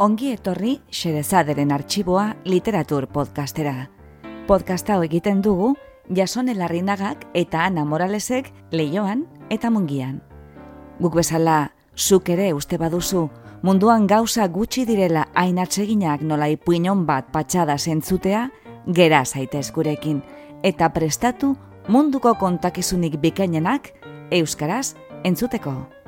Ongi etorri Xerezaderen arxiboa literatur podcastera. Podcast hau egiten dugu Jasone Larrinagak eta Ana Moralesek leioan eta mungian. Guk bezala, zuk ere uste baduzu, munduan gauza gutxi direla hain atseginak nola ipuinon bat patxada zentzutea, gera zaitez gurekin, eta prestatu munduko kontakizunik bikainenak euskaraz entzuteko.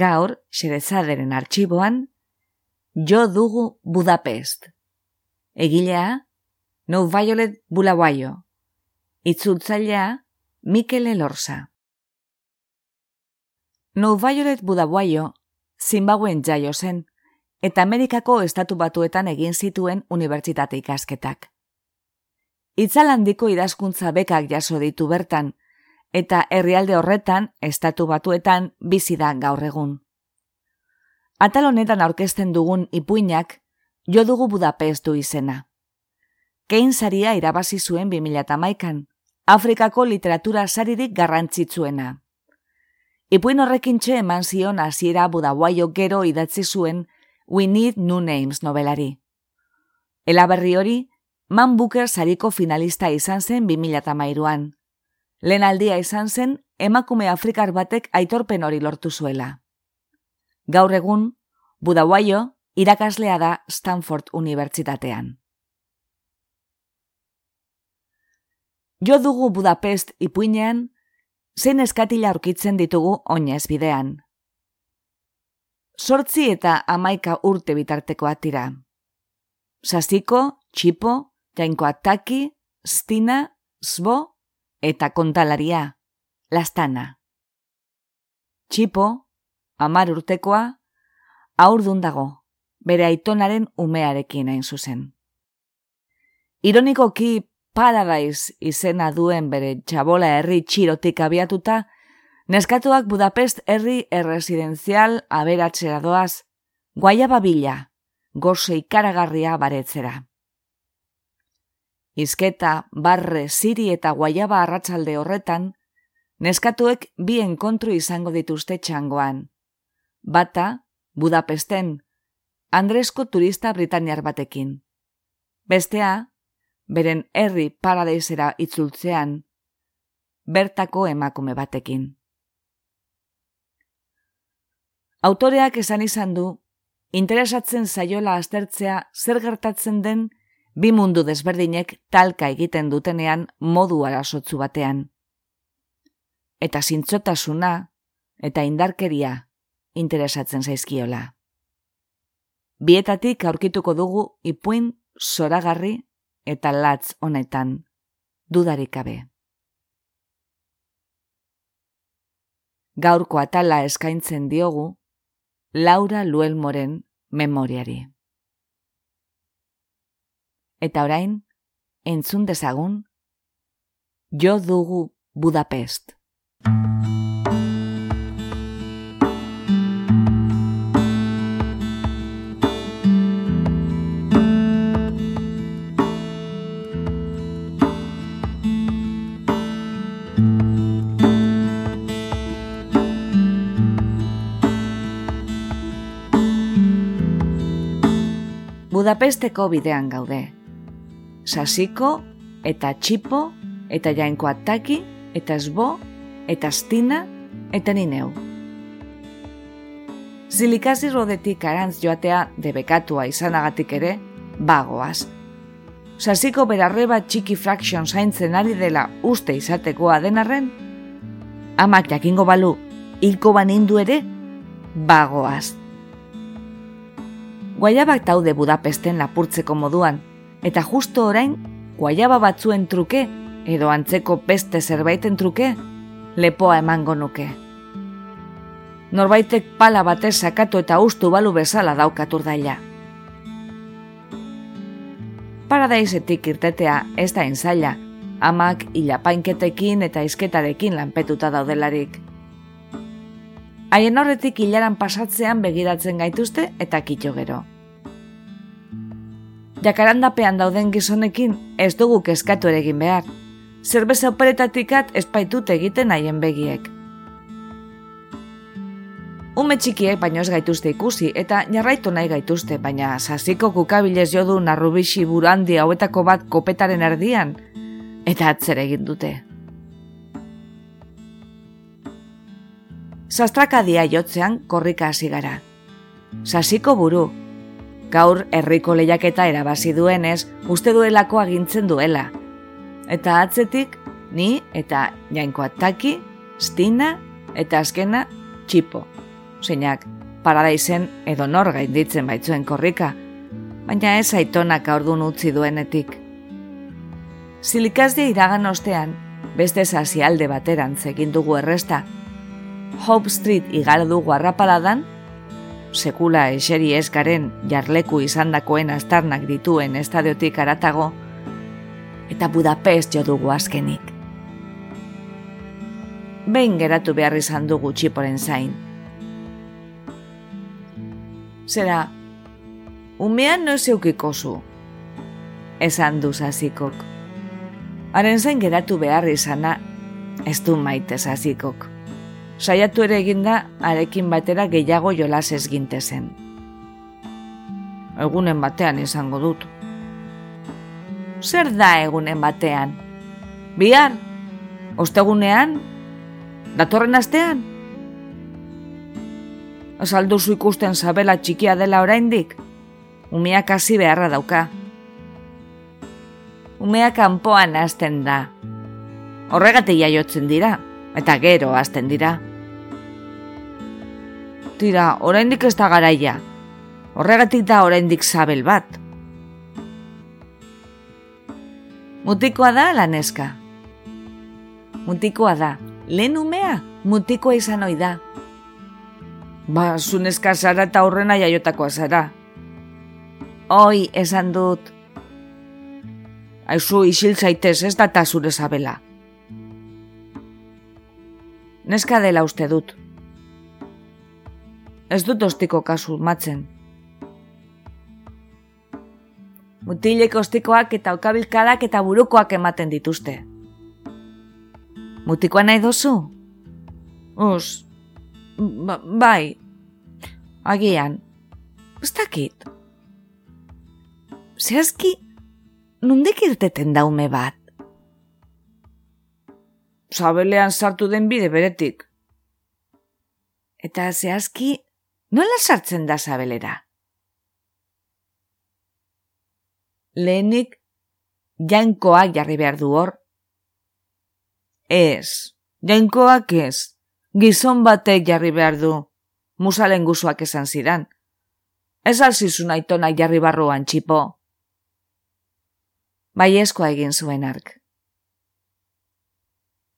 Gaur, xerezaderen arxiboan, jo dugu Budapest. Egilea, No Violet Bulawaio. Itzultzailea, Mikel Elorza. No Violet Bulawaio, Zimbabuen jaio zen, eta Amerikako estatu batuetan egin zituen unibertsitate ikasketak. Itzalandiko idazkuntza bekak jaso ditu bertan, eta herrialde horretan, estatu batuetan, bizi da gaur egun. Atal honetan aurkezten dugun ipuinak, jo dugu Budapest du izena. Kein saria irabazi zuen 2008an, Afrikako literatura saririk garrantzitsuena. Ipuin horrekin txe eman zion hasiera Budawaio gero idatzi zuen We Need New Names novelari. Elaberri hori, Man Booker sariko finalista izan zen 2008an. Lehen aldia izan zen, emakume afrikar batek aitorpen hori lortu zuela. Gaur egun, Budawaio irakaslea da Stanford Unibertsitatean. Jo dugu Budapest ipuinean, zein eskatila aurkitzen ditugu oinez bidean. Sortzi eta amaika urte bitartekoak dira. Sasiko, txipo, jainkoa taki, stina, sbo eta kontalaria, lastana. Txipo, amar urtekoa, aurdun dago, bere aitonaren umearekin hain zuzen. Ironikoki Paradise izena duen bere txabola herri txirotik abiatuta, neskatuak Budapest herri erresidenzial aberatzera doaz, guaia babila, gozo ikaragarria baretzera. Izketa, barre, ziri eta guaiaba arratsalde horretan, neskatuek bi enkontru izango dituzte txangoan. Bata, Budapesten, Andresko turista Britaniar batekin. Bestea, beren herri paradaisera itzultzean, bertako emakume batekin. Autoreak esan izan du, interesatzen zaiola aztertzea zer gertatzen den bi mundu desberdinek talka egiten dutenean modu arasotzu batean. Eta zintzotasuna eta indarkeria interesatzen zaizkiola. Bietatik aurkituko dugu ipuin zoragarri eta latz honetan dudarik gabe. Gaurko atala eskaintzen diogu Laura Luelmoren memoriari. Eta orain, entzun dezagun, jo dugu Budapest. Budapesteko bidean gaude sasiko, eta txipo, eta jainko ataki, eta esbo, eta stina, eta nineu. Zilikazi rodetik arantz joatea debekatua izanagatik ere, bagoaz. Sasiko berarreba txiki fraction zaintzen ari dela uste izatekoa denarren, amak jakingo balu, hilko banindu ere, bagoaz. Guaiabak taude Budapesten lapurtzeko moduan, eta justo orain, guaiaba batzuen truke, edo antzeko beste zerbaiten truke, lepoa emango nuke. Norbaitek pala batez sakatu eta ustu balu bezala daukatur daila. Paradaisetik irtetea ez da inzaila, amak ilapainketekin eta izketarekin lanpetuta daudelarik. Haien horretik hilaran pasatzean begiratzen gaituzte eta kitxo gero. Jakarandapean dauden gizonekin ez dugu kezkatu ere egin behar. Zerbeza operetatikat espaitut egiten haien begiek. Ume txikiek baino ez gaituzte ikusi eta jarraitu nahi gaituzte, baina sasiko kukabilez jodu narrubixi burandi hauetako bat kopetaren erdian, eta atzere egin dute. Sastrakadia jotzean korrika hasi gara. Sasiko buru, gaur herriko lehiaketa erabazi duenez, uste duelako agintzen duela. Eta atzetik, ni eta jainko ataki, stina eta azkena txipo zeinak paradaizen edo nor gainditzen baitzuen korrika, baina ez aitonak aurdun utzi duenetik. Silikazdia iragan ostean, beste alde bateran egin dugu erresta. Hope Street igal dugu arrapaladan, sekula eseri eskaren jarleku izandakoen astarnak dituen estadiotik aratago, eta Budapest jo dugu azkenik. Behin geratu behar izan dugu txiporen zain, zera, umean no zeukiko zu. Esan du zazikok. Haren zain geratu behar izana, ez du maite zazikok. Saiatu ere eginda, arekin batera gehiago jolas ez zen. Egunen batean izango dut. Zer da egunen batean? Bihar? Ostegunean? Datorren astean? Azalduzu ikusten zabela txikia dela oraindik? Umeak hasi beharra dauka. Umeak kanpoan hasten da. Horregatik jaiotzen dira, eta gero hasten dira. Tira, oraindik ez da garaia. Horregatik da oraindik zabel bat. Mutikoa da laneska. Mutikoa da. Lehen umea, mutikoa izan ohi da. Ba, zunezka zara eta horrena jaiotakoa zara. Oi, esan dut. Aizu, isil zaitez ez data zure zabela. Neska dela uste dut. Ez dut ostiko kasu matzen. Mutilek ostikoak eta okabilkadak eta burukoak ematen dituzte. Mutikoa nahi dozu? Us, ba, bai, agian, ez dakit. Zehazki, nundik irteten daume bat? Zabelean sartu den bide beretik. Eta zehazki, nola sartzen da zabelera? Lehenik, jainkoak jarri behar du hor. Ez, jainkoak ez, gizon batek jarri behar du musalen guzuak esan zidan. Ez alzizun aitona jarri barruan txipo. Bai eskoa egin zuen ark.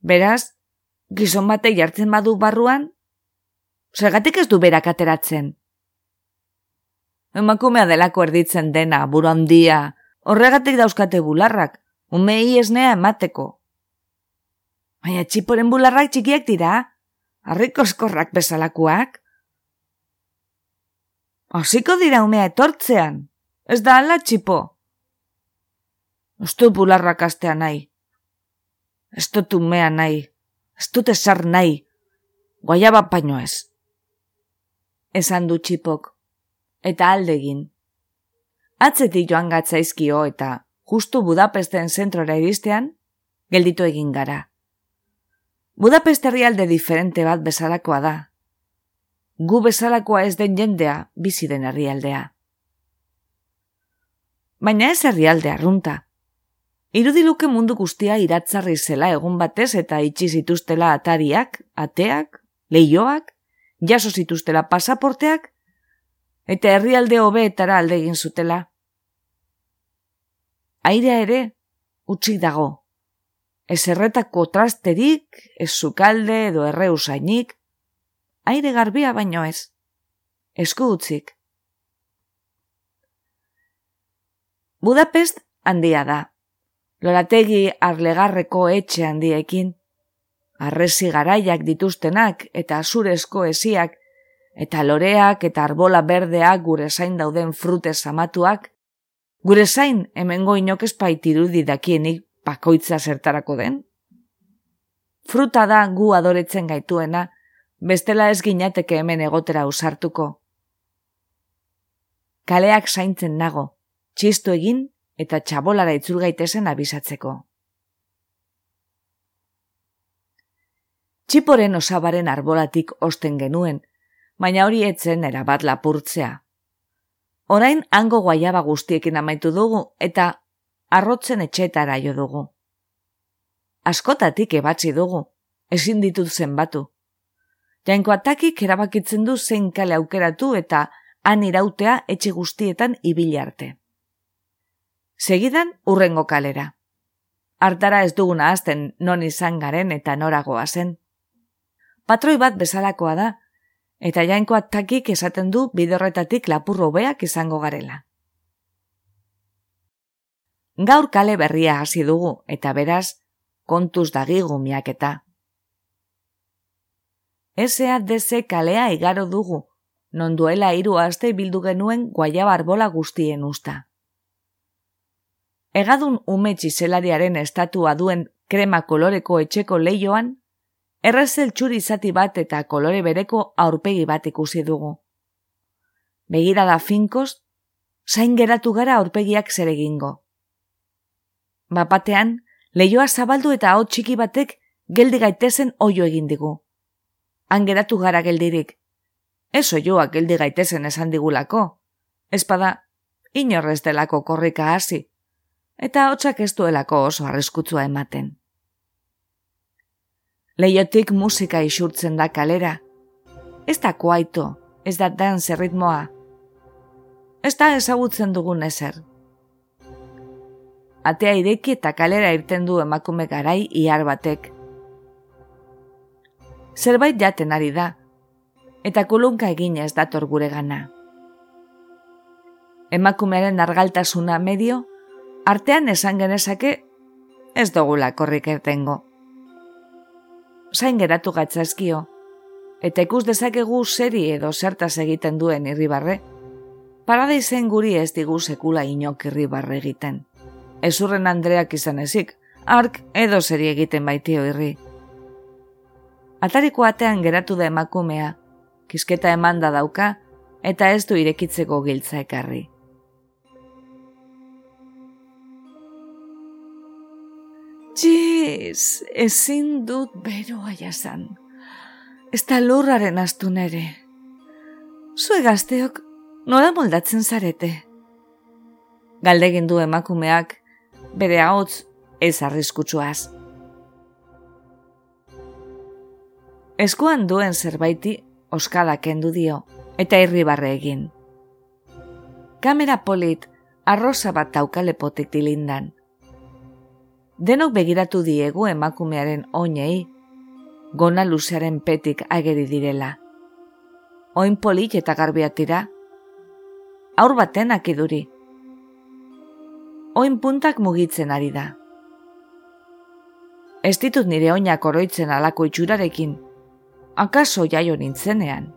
Beraz, gizon batek jartzen badu barruan, zergatik ez du berak ateratzen. Emakumea delako erditzen dena, buru handia, horregatik dauzkate bularrak, umei esnea emateko. Baina txiporen bularrak txikiak dira, harriko eskorrak bezalakoak. Hasiko dira umea etortzean, ez da ala txipo. Du bularrak astea nahi. Ez dut umea nahi. Ez dut esar nahi. Guaiaba paino ez. Esan du txipok. Eta aldegin. Atzetik joan gatzaizkio eta justu Budapesten zentrora iristean, gelditu egin gara. Budapest herrialde diferente bat bezalakoa da, gu bezalakoa ez den jendea bizi den herrialdea. Baina ez herrialde arrunta. Irudiluke mundu guztia iratzarri zela egun batez eta itxi zituztela atariak, ateak, leioak, jaso zituztela pasaporteak, eta herrialde hobeetara alde egin zutela. Airea ere, utzi dago. Ez erretako trasterik, ez zukalde edo erreusainik, aire garbia baino ez. Esku utzik. Budapest handia da. Lorategi arlegarreko etxe handiekin. Arresi garaiak dituztenak eta azurezko esiak, eta loreak eta arbola berdeak gure zain dauden frute samatuak, gure zain hemengo inok espaitiru dakienik pakoitza zertarako den? Fruta da gu adoretzen gaituena, bestela ez ginateke hemen egotera usartuko. Kaleak zaintzen nago, txistu egin eta txabolara itzul gaitezen abisatzeko. Txiporen osabaren arbolatik osten genuen, baina hori etzen erabat lapurtzea. Orain hango guaiaba guztiekin amaitu dugu eta arrotzen etxetara jo dugu. Askotatik ebatzi dugu, ezin ditut zenbatu. Jainko atakik erabakitzen du zein kale aukeratu eta han irautea etxe guztietan ibili arte. Segidan urrengo kalera. Artara ez duguna azten non izan garen eta noragoa zen. Patroi bat bezalakoa da, eta jainko atakik esaten du bidorretatik lapurro beak izango garela. Gaur kale berria hasi dugu, eta beraz, kontuz dagigu miaketa. Deze kalea igaro dugu, non duela hiru aste bildu genuen guaiaba arbola guztien usta. Egadun umetxi zelariaren estatua duen krema koloreko etxeko leioan, errezel txuri zati bat eta kolore bereko aurpegi bat ikusi dugu. Begira da finkoz, zain geratu gara aurpegiak zeregingo. Bapatean, leioa zabaldu eta hau txiki batek geldi gaitezen oio egin digu. Han geratu gara geldirik. Ez oioak geldi gaitezen esan digulako. Espada, inorrez delako korrika hasi. Eta hotxak ez duelako oso arriskutzua ematen. Leiotik musika isurtzen da kalera. Ez da kuaito, ez da dance ritmoa. Ez da ezagutzen dugun ezer. Atea ireki eta kalera irten du emakume garai ihar batek. Zerbait jaten ari da, eta kulunka egin ez dator gure gana. Emakumearen argaltasuna medio, artean esan genezake ez dugula korrik ertengo zain geratu gatzazkio, eta ikus dezakegu seri edo zertaz egiten duen irribarre, paradaizen guri ez digu sekula inok irribarre egiten. Ezurren Andreak izan ezik, ark edo seri egiten baitio irri. Atariko atean geratu da emakumea, kisketa emanda dauka, eta ez du irekitzeko giltza ekarri. Jiz, ezin dut beroa jasan. Ez da lurraren astu nere. Zue gazteok, nola moldatzen zarete? Galdegin du emakumeak, bere ahots ez arriskutsuaz. Eskuan duen zerbaiti oskala kendu dio, eta irribarre egin. Kamera polit, arroza bat taukalepotik dilindan denok begiratu diegu emakumearen oinei, gona luzearen petik ageri direla. Oin polit eta garbiatira, aur baten akiduri. Oin puntak mugitzen ari da. Ez ditut nire oinak oroitzen alako itxurarekin, akaso jaio nintzenean.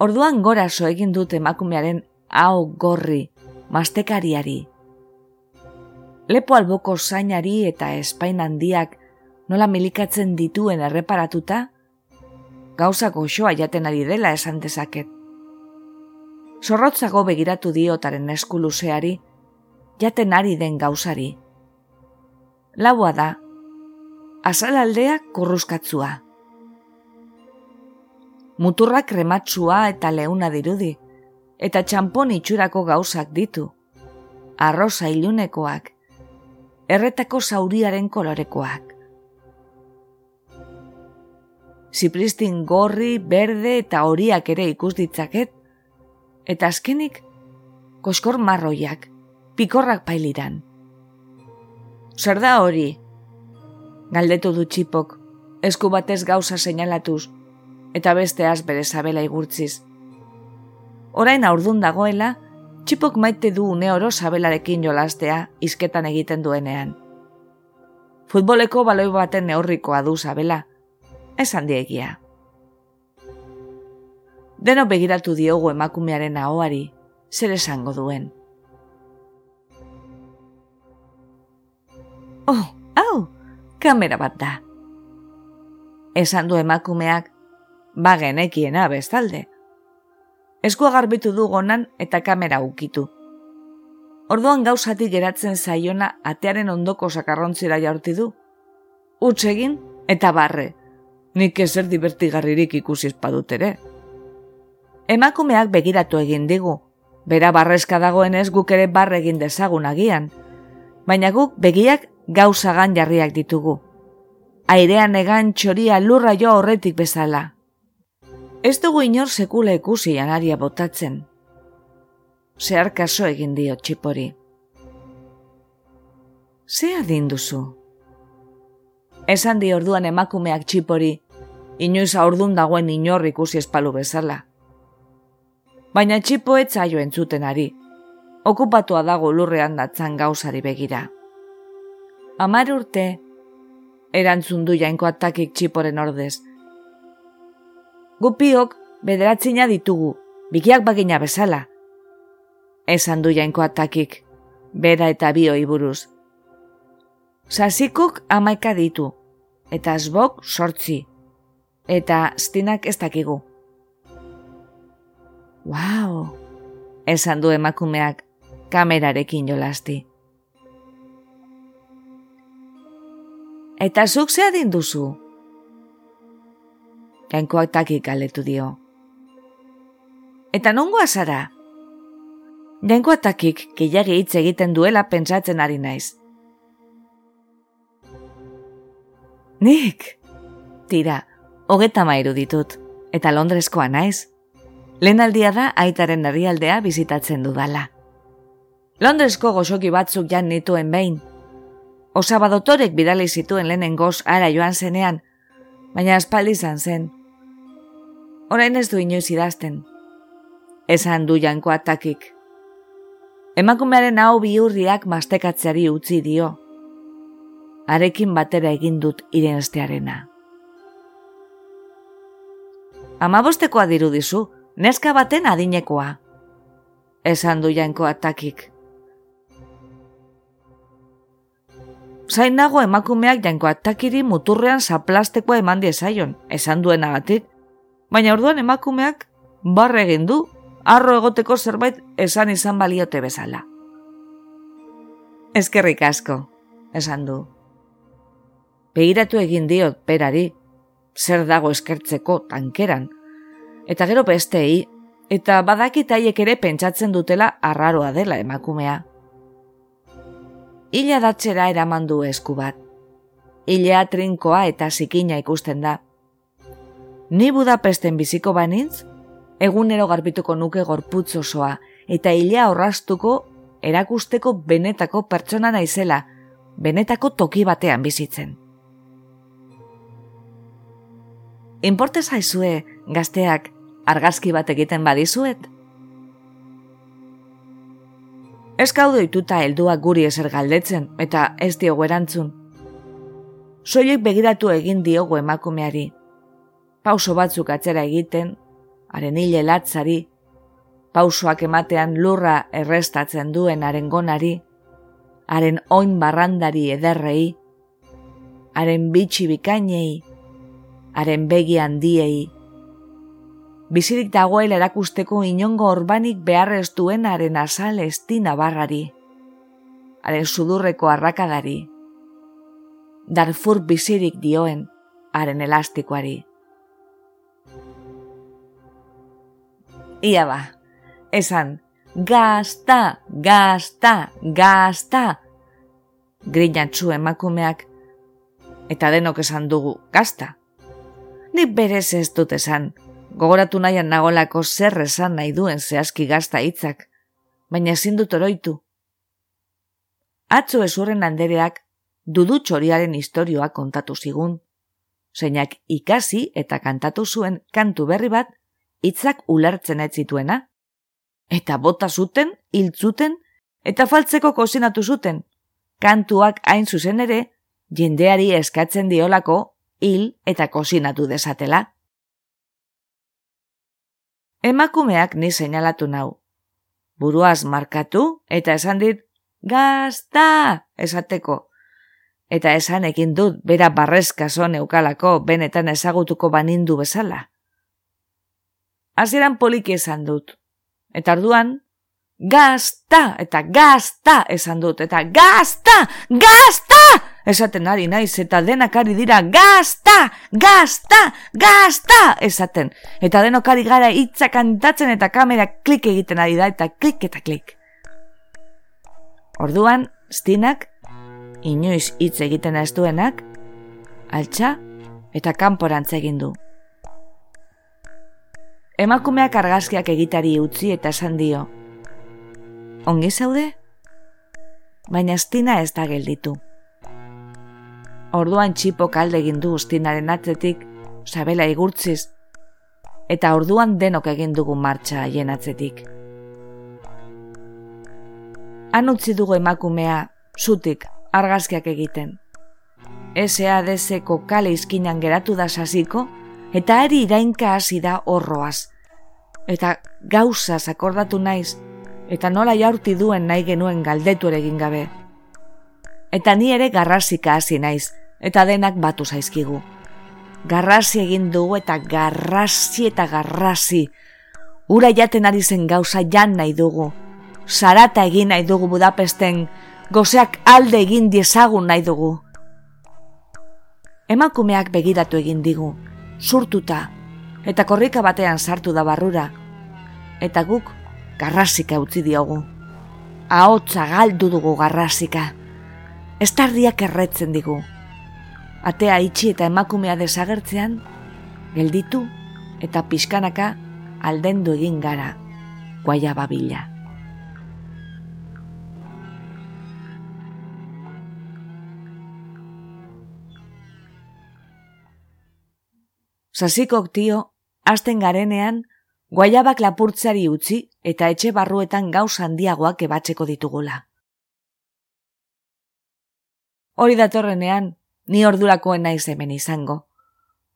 Orduan goraso egin dut emakumearen hau gorri, mastekariari lepo alboko zainari eta espain handiak nola milikatzen dituen erreparatuta, gauza goxoa jaten ari dela esan dezaket. Zorrotzago begiratu diotaren eskuluseari, jaten ari den gauzari. Laua da, azalaldea kurruskatzua. Muturrak krematsua eta leuna dirudi, eta txampon itxurako gauzak ditu. Arroza ilunekoak, erretako zauriaren kolorekoak. Zipristin gorri, berde eta horiak ere ikus ditzaket, eta azkenik, koskor marroiak, pikorrak pailiran. Zer da hori? Galdetu du txipok, esku batez gauza seinalatuz, eta besteaz bere zabela igurtziz. Orain aurdun dagoela, txipok maite du une oro sabelarekin jolastea izketan egiten duenean. Futboleko baloi baten neurrikoa du zabela. Esan diegia. Deno begiratu diogu emakumearen ahoari, zer esango duen. Oh, hau, kamera bat da. Esan du emakumeak, bagenekiena bestalde. Eskua garbitu du gonan eta kamera ukitu. Orduan gauzati geratzen zaiona atearen ondoko sakarrontzira jaurti du. Utsegin eta barre, nik ezer divertigarririk ikusi espadut ere. Emakumeak begiratu egin digu, bera barrezka dagoenez guk ere barre egin dezagun agian, baina guk begiak gauzagan jarriak ditugu. Airean egan txoria lurra jo horretik bezala. Ez dugu inor sekula ikusi janaria botatzen. Zehar kaso egin dio txipori. Ze adin duzu? Esan di orduan emakumeak txipori, inoiz aurdun dagoen inor ikusi espalu bezala. Baina txipo etzaio entzuten ari, okupatua dago lurrean datzan gauzari begira. Amar urte, erantzun du jainko atakik txiporen ordez. Gupiok bederatzina ditugu, bikiak bagina bezala. Esan du jainko atakik, bera eta bio iburuz. Sasikuk amaika ditu, eta azbok sortzi, eta stinak ez dakigu. Wow, esan du emakumeak kamerarekin jolasti. Eta zuk zea duzu? Jainkoak takik aletu dio. Eta nongo azara? Jainkoak takik gehiagi hitz egiten duela pentsatzen ari naiz. Nik! Tira, hogeta mairu ditut, eta Londreskoa naiz. Lehen aldia da aitaren herrialdea bizitatzen dudala. Londresko gozoki batzuk jan nituen behin, Osabadotorek bidali zituen lehenen goz ara joan zenean, baina aspaldi izan zen. Orain ez du inoiz idazten. Esan du janko atakik. Emakumearen hau biurriak mastekatzeari utzi dio. Arekin batera egin dut irenestearena. Amabostekoa dirudizu, neska baten adinekoa. Esan du janko atakik. zain nago emakumeak janko atakiri muturrean zaplastekoa eman diezaion, esan duen. Baina orduan emakumeak barre egin du, arro egoteko zerbait esan izan baliote bezala. Ezkerrik asko, esan du. Begiratu egin diot perari, zer dago eskertzeko tankeran, eta gero bestei, eta badakitaiek ere pentsatzen dutela arraroa dela emakumea hila datzera eraman du esku bat. Ilea trinkoa eta zikina ikusten da. Ni Budapesten biziko banintz, egunero garbituko nuke gorputz osoa, eta hilea horrastuko erakusteko benetako pertsona naizela, benetako toki batean bizitzen. Inporte zaizue, gazteak, argazki bat egiten badizuet? Ez kaudo ituta helduak guri ezer galdetzen, eta ez diogu erantzun. Soiek begiratu egin diogu emakumeari. Pauso batzuk atzera egiten, haren hile latzari, pausoak ematean lurra errestatzen duen haren gonari, haren oin barrandari ederrei, haren bitxi bikainei, haren begi handiei, bizirik dagoela erakusteko inongo orbanik beharrez duenaren azal estina barrari, haren sudurreko arrakadari, darfur bizirik dioen haren elastikoari. Ia ba, esan, gazta, gazta, gazta, grinatzu emakumeak, eta denok esan dugu, gazta. Nik berez ez dut esan, gogoratu nahian nagolako zer esan nahi duen zehazki gazta hitzak, baina ezin dut oroitu. Atzo ezurren andereak dudu txoriaren historioa kontatu zigun, zeinak ikasi eta kantatu zuen kantu berri bat hitzak ulertzen ez zituena, eta bota zuten, hiltzuten, eta faltzeko kozinatu zuten, kantuak hain zuzen ere, jendeari eskatzen diolako hil eta kosinatu desatela. Emakumeak ni seinalatu nau. Buruaz markatu eta esan dit, gazta esateko. Eta esan ekin dut bera barrezkazo neukalako benetan ezagutuko banindu bezala. Hasieran poliki esan dut. Eta orduan, gazta eta gazta esan dut. Eta gazta, gazta! esaten ari naiz eta denak ari dira gazta, gazta, gazta esaten. Eta denok ari gara hitza kantatzen eta kamera klik egiten ari da eta klik eta klik. Orduan, stinak, inoiz hitz egiten ez duenak, altxa eta kanporantz egin du. Emakumeak argazkiak egitari utzi eta esan dio. Ongi zaude? Baina estina ez da gelditu. Orduan txipo kalde egin du ustinaren atzetik, sabela igurtziz, eta orduan denok egin dugu martxa haien atzetik. Han utzi dugu emakumea, zutik, argazkiak egiten. SADZ-ko kale izkinan geratu da sasiko, eta ari irainka hasi da horroaz. Eta gauza akordatu naiz, eta nola jaurti duen nahi genuen galdetu ere egin gabe. Eta ni ere garrasika hasi naiz, eta denak batu zaizkigu. Garrasi egin dugu eta garrasi eta garrasi. Ura jaten ari zen gauza jan nahi dugu. Sarata egin nahi dugu Budapesten, gozeak alde egin diezagun nahi dugu. Emakumeak begiratu egin digu, surtuta, eta korrika batean sartu da barrura. Eta guk garrasika utzi diogu. Ahotza galdu dugu garrasika. Estardiak erretzen digu atea itxi eta emakumea desagertzean, gelditu eta pixkanaka aldendu egin gara, guaia Sasikok tio, hasten garenean, guaiabak lapurtzari utzi eta etxe barruetan gauz handiagoak ebatzeko ditugula. Hori datorrenean, ni ordurakoen naiz hemen izango.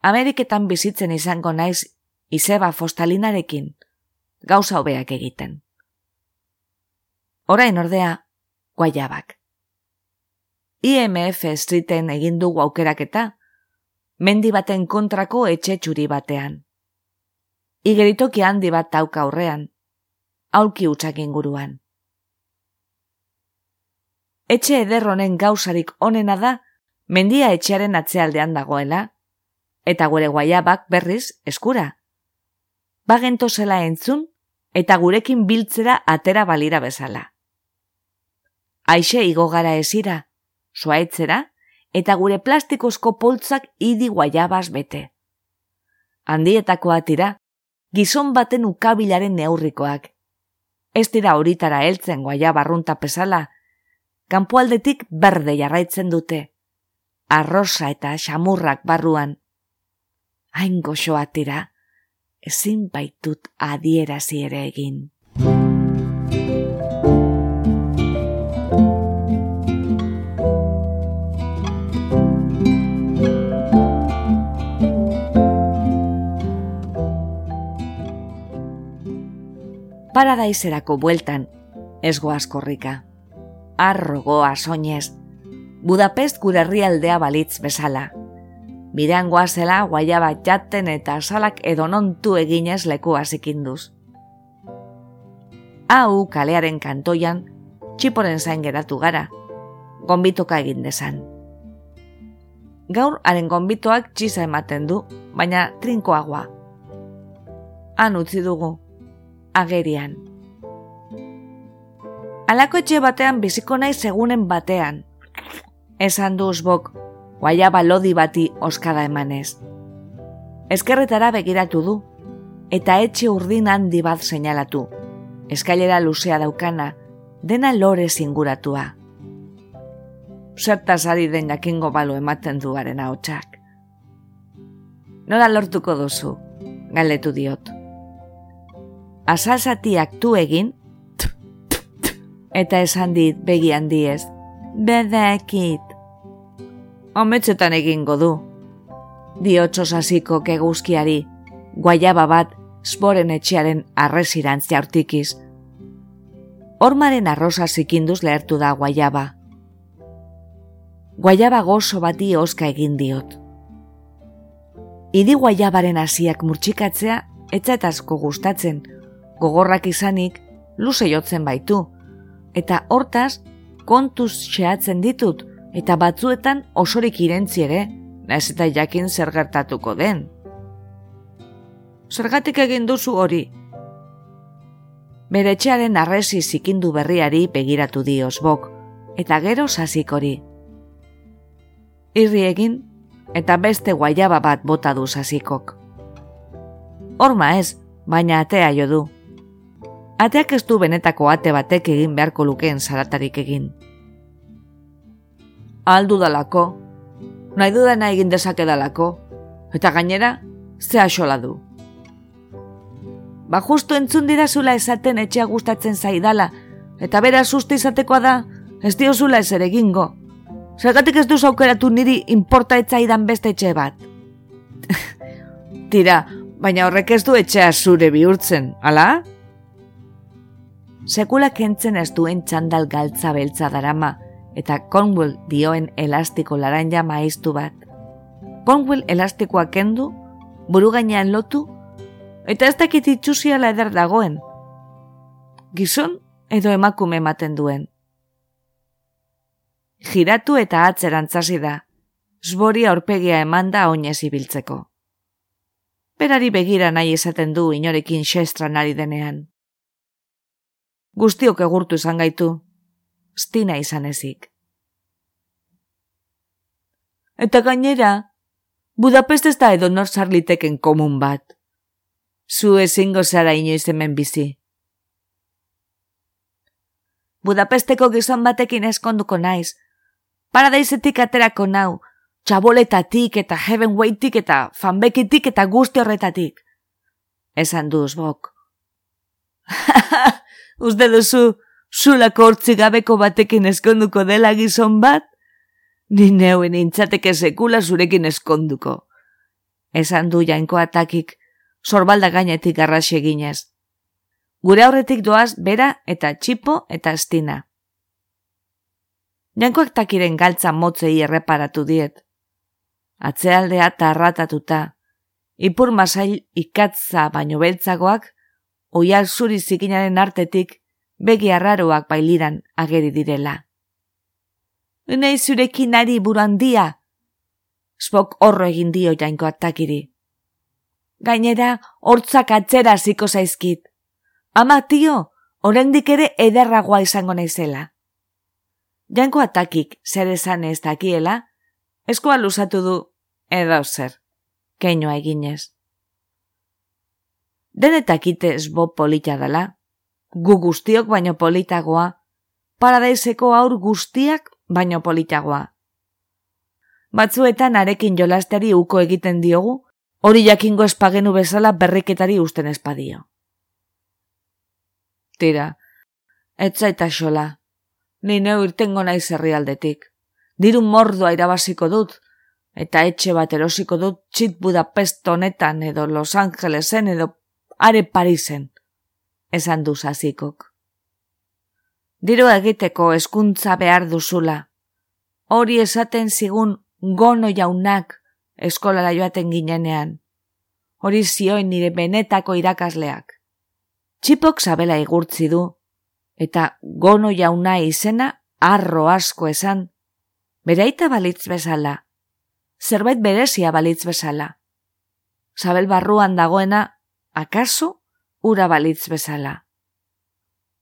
Ameriketan bizitzen izango naiz izeba fostalinarekin, gauza hobeak egiten. Orain ordea, guaiabak. IMF Streeten egin dugu aukeraketa, mendi baten kontrako etxe txuri batean. Igeritoki handi bat tauka aurrean, aulki utxak inguruan. Etxe ederronen gauzarik onena da, mendia etxearen atzealdean dagoela, eta gure guaiabak berriz eskura. Bagento zela entzun, eta gurekin biltzera atera balira bezala. Aixe igo gara ezira, suaitzera, eta gure plastikozko poltzak idi guaiabaz bete. Handietakoa tira, gizon baten ukabilaren neurrikoak. Ez dira horitara heltzen guaiabarrunta pesala, kanpoaldetik berde jarraitzen dute arrosa eta xamurrak barruan. Hain goxoa tira, ezin baitut adierazi ere egin. Paradaizerako bueltan, ez goaz korrika. Arrogoa soinez, Budapest gure herrialdea balitz bezala. Bidean goazela guaia bat jatten eta salak edonontu eginez leku azikinduz. Hau kalearen kantoian, txiporen zain geratu gara, gonbitoka egin desan. Gaur haren gonbitoak txisa ematen du, baina trinkoagoa. Han utzi dugu, agerian. Alako etxe batean biziko nahi segunen batean, esan du usbok, guaia balodi bati oskada emanez. Ezkerretara begiratu du, eta etxe urdin handi bat seinalatu, eskailera luzea daukana, dena lore zinguratua. Zertaz ari den jakingo balu ematen duaren haotxak. Nola lortuko duzu, galetu diot. Azalzatiak tu egin, eta esan dit begi handiez, bedekit. Ametzetan egingo du. Diotso sasiko keguzkiari, guaiaba bat sporen etxearen arresirantzia hortikiz. Hormaren arroza zikinduz lehertu da guaiaba. Guaiaba gozo bati oska egin diot. Idi guaiabaren hasiak murtsikatzea etzaetazko gustatzen, gogorrak izanik, luze jotzen baitu, eta hortaz, kontuz xeatzen ditut, eta batzuetan osorik irentzi ere, naiz eta jakin zer gertatuko den. Zergatik egin duzu hori? Bere etxearen arresi zikindu berriari begiratu dioz bok, eta gero sasik hori. Irri egin, eta beste guaiaba bat bota du sasikok. Horma ez, baina atea jo du. Ateak ez du benetako ate batek egin beharko lukeen zaratarik egin. Aldu dalako, nahi dudana egin dezake dalako, eta gainera, ze asola du. Ba justu entzun zula esaten etxea gustatzen zaidala, eta bera susti izatekoa da, ez diozula ez ere egingo. Zergatik ez duz aukeratu niri inporta etzaidan beste etxe bat. Tira, baina horrek ez du etxea zure bihurtzen, ala? Sekula kentzen ez duen txandal galtza beltza darama, eta Conwell dioen elastiko laranja maiztu bat. Conwell elastikoa kendu, buru gainean lotu, eta ez dakit itxusiala eder dagoen. Gizon edo emakume ematen duen. Giratu eta atzerantzazi da, zbori aurpegia emanda oinez ibiltzeko berari begira nahi esaten du inorekin xestran ari denean. Guztiok egurtu izan gaitu, stina izan ezik. Eta gainera, Budapest ez da edo nor sarliteken komun bat. Zu ezingo zara inoiz hemen bizi. Budapesteko gizon batekin eskonduko naiz. Paradaisetik aterako nau, txaboletatik eta heavenweightik eta fanbekitik eta guzti horretatik. Esan duz, bok. Uste duzu, zulako hortzi gabeko batekin eskonduko dela gizon bat? Ni neuen intzateke sekula zurekin eskonduko. Esan du jainko atakik, sorbalda gainetik arraxe ginez. Gure aurretik doaz bera eta txipo eta estina. Jainkoak takiren galtza motzei erreparatu diet atzealdea tarratatuta, ipur masail ikatza baino beltzagoak, oial zuri zikinaren artetik, begi arraroak bailiran ageri direla. Unei zurekin ari burandia, spok horro egin dio jainko atakiri. Gainera, hortzak atzera ziko zaizkit. Ama tio, oraindik ere ederragoa izango naizela. Jainko atakik zer esan ez dakiela, eskoa lusatu du edo zer, keinoa eginez. Denetak itez bo polita dela, gu guztiok baino politagoa, paradaiseko aur guztiak baino politagoa. Batzuetan arekin jolasteri uko egiten diogu, hori jakingo espagenu bezala berriketari usten espadio. Tira, etzaita xola, ni neu irtengo nahi zerri aldetik. Diru mordoa irabaziko dut, eta etxe bat erosiko dut txit Budapest honetan edo Los Angelesen edo are Parisen, esan du zazikok. Diro egiteko eskuntza behar duzula, hori esaten zigun gono jaunak eskolara joaten ginenean, hori zioen nire benetako irakasleak. Txipok zabela igurtzi du, eta gono jauna izena arro asko esan, bereita balitz bezala, zerbait berezia balitz bezala. Zabel barruan dagoena, akaso, ura balitz bezala.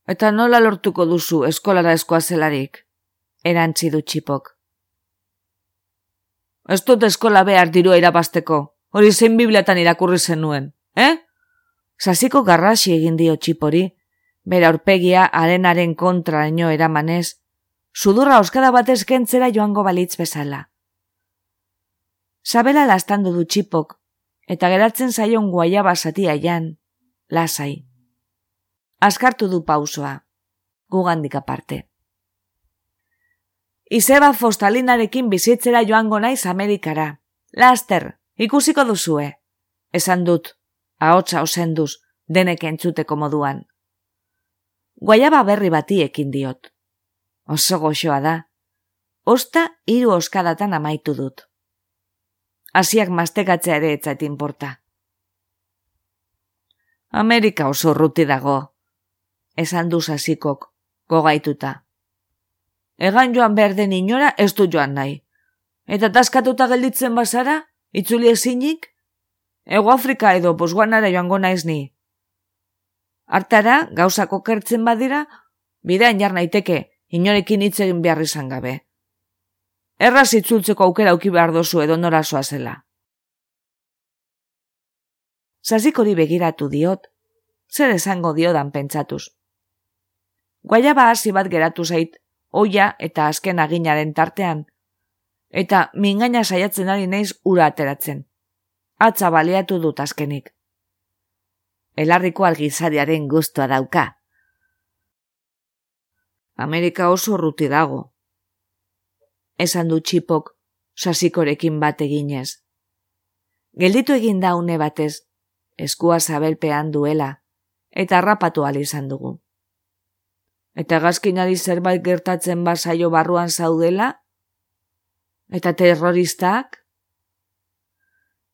Eta nola lortuko duzu eskolara eskoa zelarik? Erantzi du txipok. Ez dut eskola behar dirua irabasteko, hori zein bibliatan irakurri zenuen, eh? Zaziko garrasi egin dio txipori, bera urpegia arenaren kontra eno eramanez, sudurra oskada batez kentzera joango balitz bezala. Sabela lastandu du txipok, eta geratzen zaion guaiaba satia jan, lasai. Askartu du pausoa, gugandik aparte. Izeba fostalinarekin bizitzera joango naiz Amerikara. Laster, ikusiko duzue. Esan dut, ahotsa osenduz, denek entzuteko moduan. Guaiaba berri bati ekin diot. Oso goxoa da. Osta hiru oskadatan amaitu dut. Asiak mastekatzea ere etzait inporta. Amerika oso ruti dago. Esan duz asikok, gogaituta. Egan joan behar den inora ez du joan nahi. Eta taskatuta gelditzen bazara, itzuli ezinik? Ego Afrika edo Bosguanara joango naiz ni. Artara, gauzako kertzen badira, bidean jar naiteke, inorekin hitz egin behar izan gabe. Erraz itzultzeko aukera auki behar dozu edo nora zela. Zazik hori begiratu diot, zer esango diodan pentsatuz. Guaiaba hasi bat geratu zait, oia eta azken aginaren tartean. Eta mingaina saiatzen ari naiz ura ateratzen. Atza baliatu dut azkenik. Elarriko algizariaren guztua dauka. Amerika oso ruti dago. Esan du txipok, sasikorekin bat eginez. Gelditu egin da une batez, eskua zabelpean duela, eta rapatu izan dugu. Eta gazkinari zerbait gertatzen basaio barruan zaudela? Eta terroristak?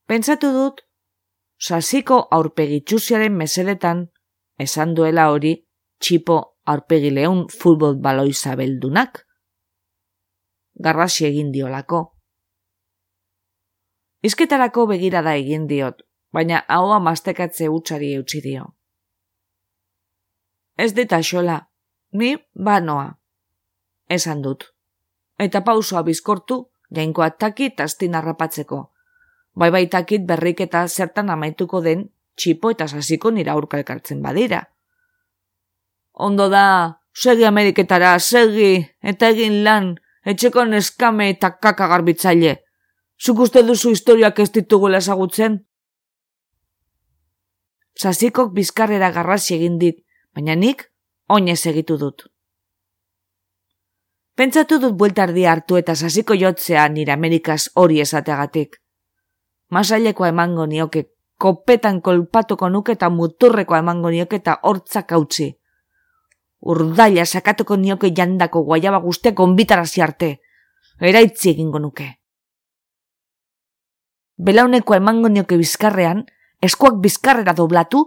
Pentsatu dut, sasiko aurpegitxusiaren meseletan, esan duela hori, txipo aurpegileun futbol baloi zabeldunak. Garrasi egin diolako. Izketarako begirada egin diot, baina haua mastekatze utxari eutxi dio. Ez dita xola, Ni banoa. Esan dut. Eta pausoa bizkortu, jainkoa takit astin harrapatzeko. Bai bai takit berrik eta zertan amaituko den txipo eta sasiko nira urkalkartzen badira. Ondo da, segi Ameriketara, segi, eta egin lan, etxeko neskame eta kaka garbitzaile. Zuk uste duzu historiak ez ditugu ezagutzen? Sasikok bizkarrera garrasi egin dit, baina nik oinez egitu dut. Pentsatu dut bueltardi hartu eta sasiko jotzea nire Amerikaz hori esateagatik. Masailekoa emango nioke, kopetan kolpatuko nuke eta muturrekoa emango nioke eta hortzak hautsi. Urdaila sakatuko nioke jandako guaiaba guztek onbitarazi arte. Eraitzi egingo nuke. Belaunekoa emango nioke bizkarrean, eskuak bizkarrera doblatu,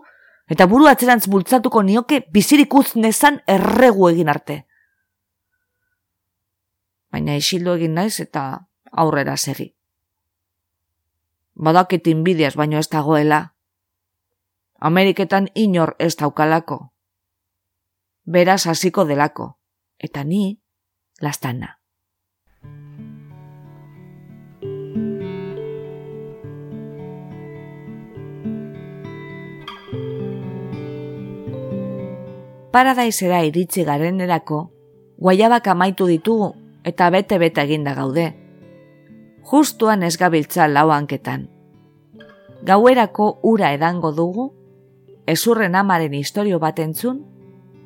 eta buru atzerantz bultzatuko nioke bizirik nezan erregu egin arte. Baina isildu egin naiz eta aurrera segi. Badakit inbidiaz baino ez dagoela. Ameriketan inor ez daukalako. Beraz hasiko delako. Eta ni, lastana. paradaisera iritsi garenerako, guaiabak amaitu ditugu eta bete-bete eginda gaude. Justuan ez gabiltza lauanketan. Gauerako ura edango dugu, ezurren amaren historio bat entzun,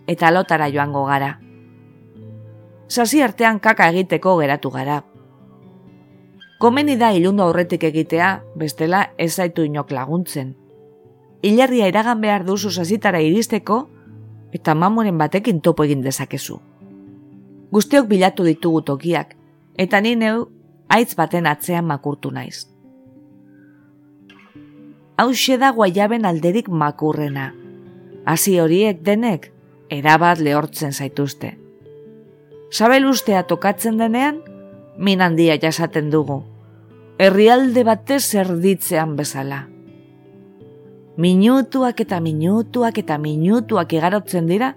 eta lotara joango gara. Sasi artean kaka egiteko geratu gara. Komeni da ilundu aurretik egitea, bestela ez zaitu inok laguntzen. Ilarria iragan behar duzu sasitara iristeko, eta mamoren batekin topo egin dezakezu. Guztiok bilatu ditugu tokiak, eta ni neu aitz baten atzean makurtu naiz. Hau da guaiaben alderik makurrena. Hasi horiek denek, erabat lehortzen zaituzte. Sabel ustea tokatzen denean, min handia jasaten dugu. Herrialde batez erditzean bezala minutuak eta minutuak eta minutuak igarotzen dira,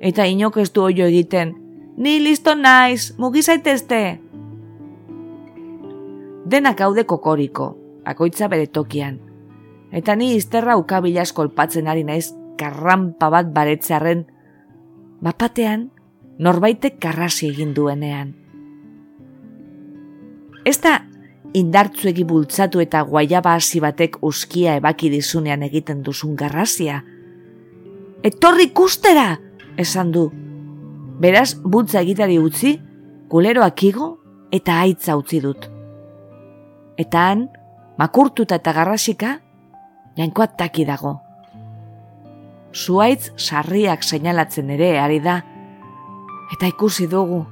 eta inok ez du oio egiten, ni listo naiz, mugizaitezte! Denak haude kokoriko, akoitza bere tokian, eta ni izterra ukabilaz kolpatzen ari naiz karrampa bat baretzearen, bapatean norbaitek karrasi egin duenean. Ez da indartzuegi bultzatu eta guaiaba hasi batek uskia ebaki dizunean egiten duzun garrazia. Etorri kustera, esan du. Beraz, bultza egitari utzi, kuleroak igo eta aitza utzi dut. Eta han, makurtuta eta garrasika, jainkoat taki dago. Zuaitz sarriak seinalatzen ere ari da, eta ikusi dugu.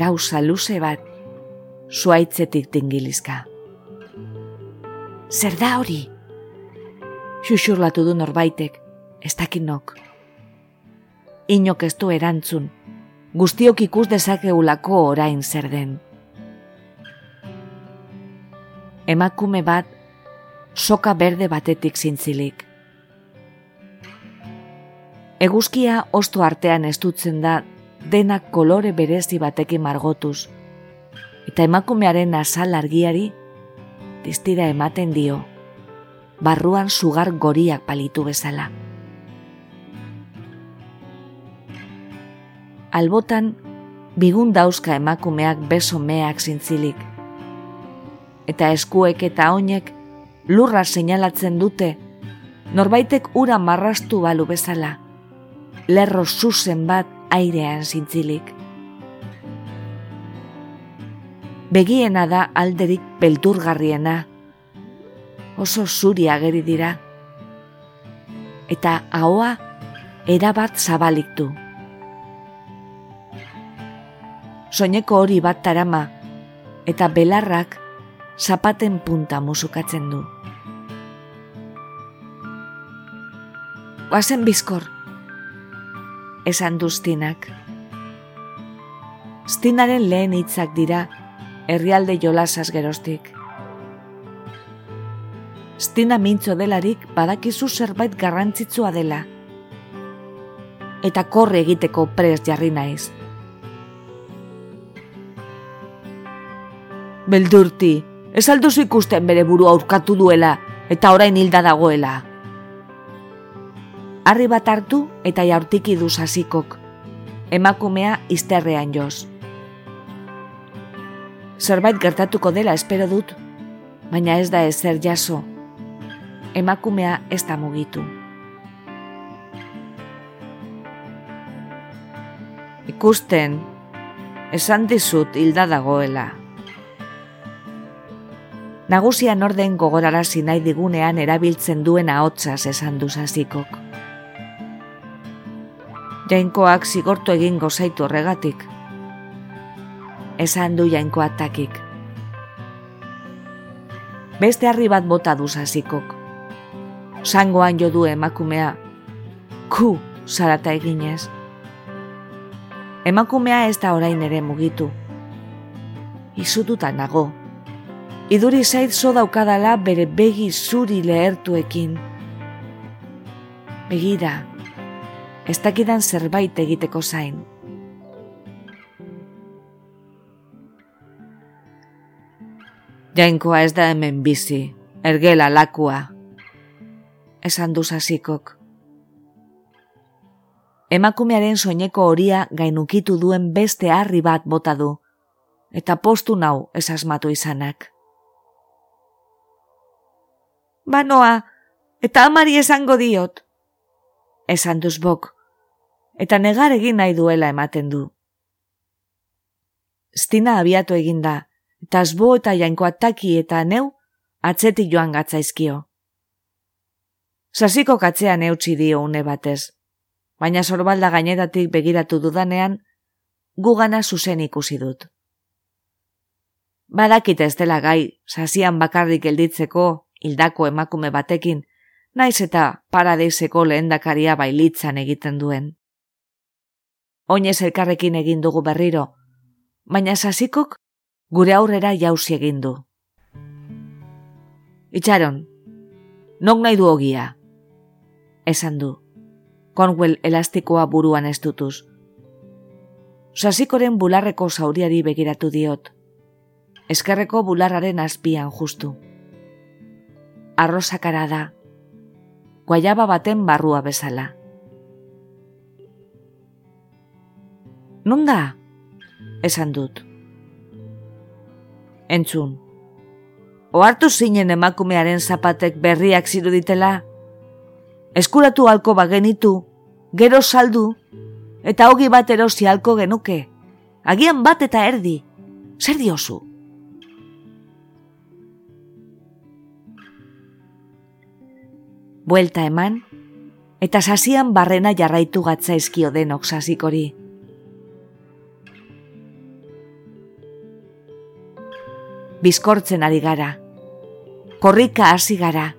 Gauza luze bat, zuaitzetik dingilizka. Zer da hori? Xuxurlatu du norbaitek, ez dakinok. Inok ez du erantzun, guztiok ikus dezakeulako orain zer den. Emakume bat, soka berde batetik zintzilik. Eguzkia osto artean estutzen da denak kolore berezi batekin margotuz, eta emakumearen azal argiari distira ematen dio, barruan sugar goriak palitu bezala. Albotan, bigun dauzka emakumeak beso meak zintzilik, eta eskuek eta oinek lurra seinalatzen dute, norbaitek ura marrastu balu bezala, lerro zuzen bat airean zintzilik. Begiena da alderik belturgarriena, oso zuri ageri dira, eta ahoa erabat zabaliktu. Soineko hori bat tarama, eta belarrak zapaten punta musukatzen du. Oazen bizkor, esan du stinak. Stinaren lehen hitzak dira, herrialde jolasaz gerostik. Stina mintzo delarik badakizu zerbait garrantzitsua dela. Eta korre egiteko prez jarri naiz. Beldurti, ez alduzu ikusten bere buru aurkatu duela eta orain hilda dagoela harri bat hartu eta jaurtiki du sasikok, emakumea izterrean joz. Zerbait gertatuko dela espero dut, baina ez da ezer jaso, emakumea ez da mugitu. Ikusten, esan dizut hilda dagoela. Nagusian orden gogorarazi nahi digunean erabiltzen duen ahotsaz esan du sazikok jainkoak zigortu egin gozaitu horregatik. Esan du jainkoa takik. Beste harri bat bota du zazikok. Sangoan jo du emakumea. Ku, zarata eginez. Emakumea ez da orain ere mugitu. Izututa nago. Iduri zait zo daukadala bere begi zuri lehertuekin. Begira, ez dakidan zerbait egiteko zain. Jainkoa ez da hemen bizi, ergela lakua, esan du zazikok. Emakumearen soineko horia gainukitu duen beste harri bat bota du, eta postu nau esasmatu izanak. Banoa, eta amari esango diot, esan duzbok, eta negar egin nahi duela ematen du. Stina abiatu eginda, eta azbo eta jainko ataki eta neu atzetik joan gatzaizkio. Sasiko katzean eutxi dio une batez, baina sorbalda gainetatik begiratu dudanean, gugana zuzen ikusi dut. Badakit ez dela gai, sasian bakarrik gelditzeko, hildako emakume batekin, naiz eta paradeizeko lehendakaria bailitzan egiten duen. Oinez elkarrekin egin dugu berriro, baina sasikok gure aurrera jauzi egin du. Itxaron, nok nahi du ogia? Esan du, Conwell elastikoa buruan ez dutuz. Sasikoren bularreko zauriari begiratu diot, eskerreko bularraren azpian justu. Arrosakara da, guaiaba baten barrua bezala. Nunda? Esan dut. Entzun. Oartu zinen emakumearen zapatek berriak ziruditela? Eskuratu halko bagenitu, gero saldu, eta hogi bat erosi halko genuke, Agian bat eta erdi. Zer diozu? Buelta eman, eta sasian barrena jarraitu gatza eskio denok sasikori. Bizkortzen ari gara. Korrika hasi gara.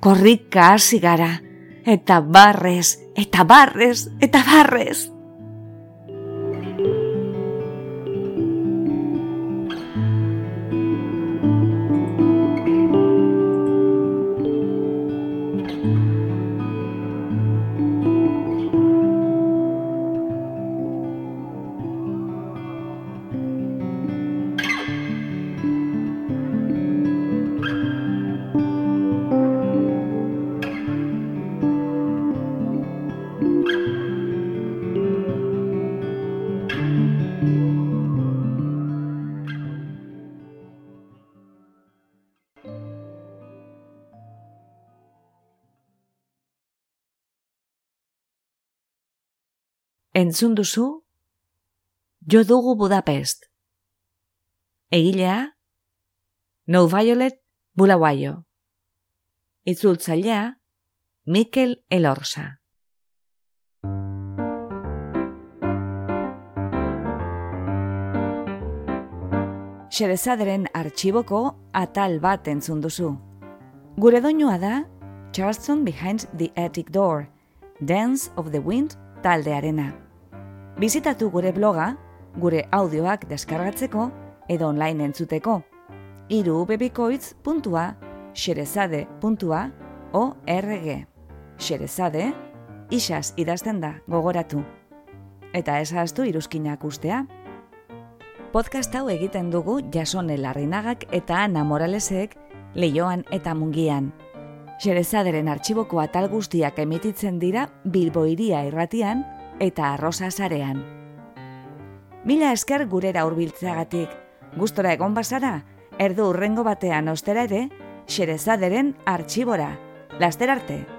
Korrika hasi gara. Eta barrez, eta barrez, eta barrez. Entzun duzu? Jo dugu Budapest. Egilea? No Violet Bulawaio. Itzultzailea? Mikel Elorza. Xerezaderen artxiboko atal bat entzun duzu. Gure doinua da Charleston Behind the Attic Door, Dance of the Wind taldearena. Bizitatu gure bloga, gure audioak deskargatzeko edo online entzuteko. Iru xerezade.org Xerezade, isaz idazten da gogoratu. Eta ezaztu iruzkinak ustea. Podcast hau egiten dugu jasone larrinagak eta ana moralesek leioan eta mungian. Xerezaderen artxiboko atal guztiak emititzen dira bilboiria irratian, eta arrosa zarean. Mila esker gurera hurbiltzeagatik, gustora egon bazara, erdu urrengo batean ostera ere, xerezaderen artxibora. Laster arte!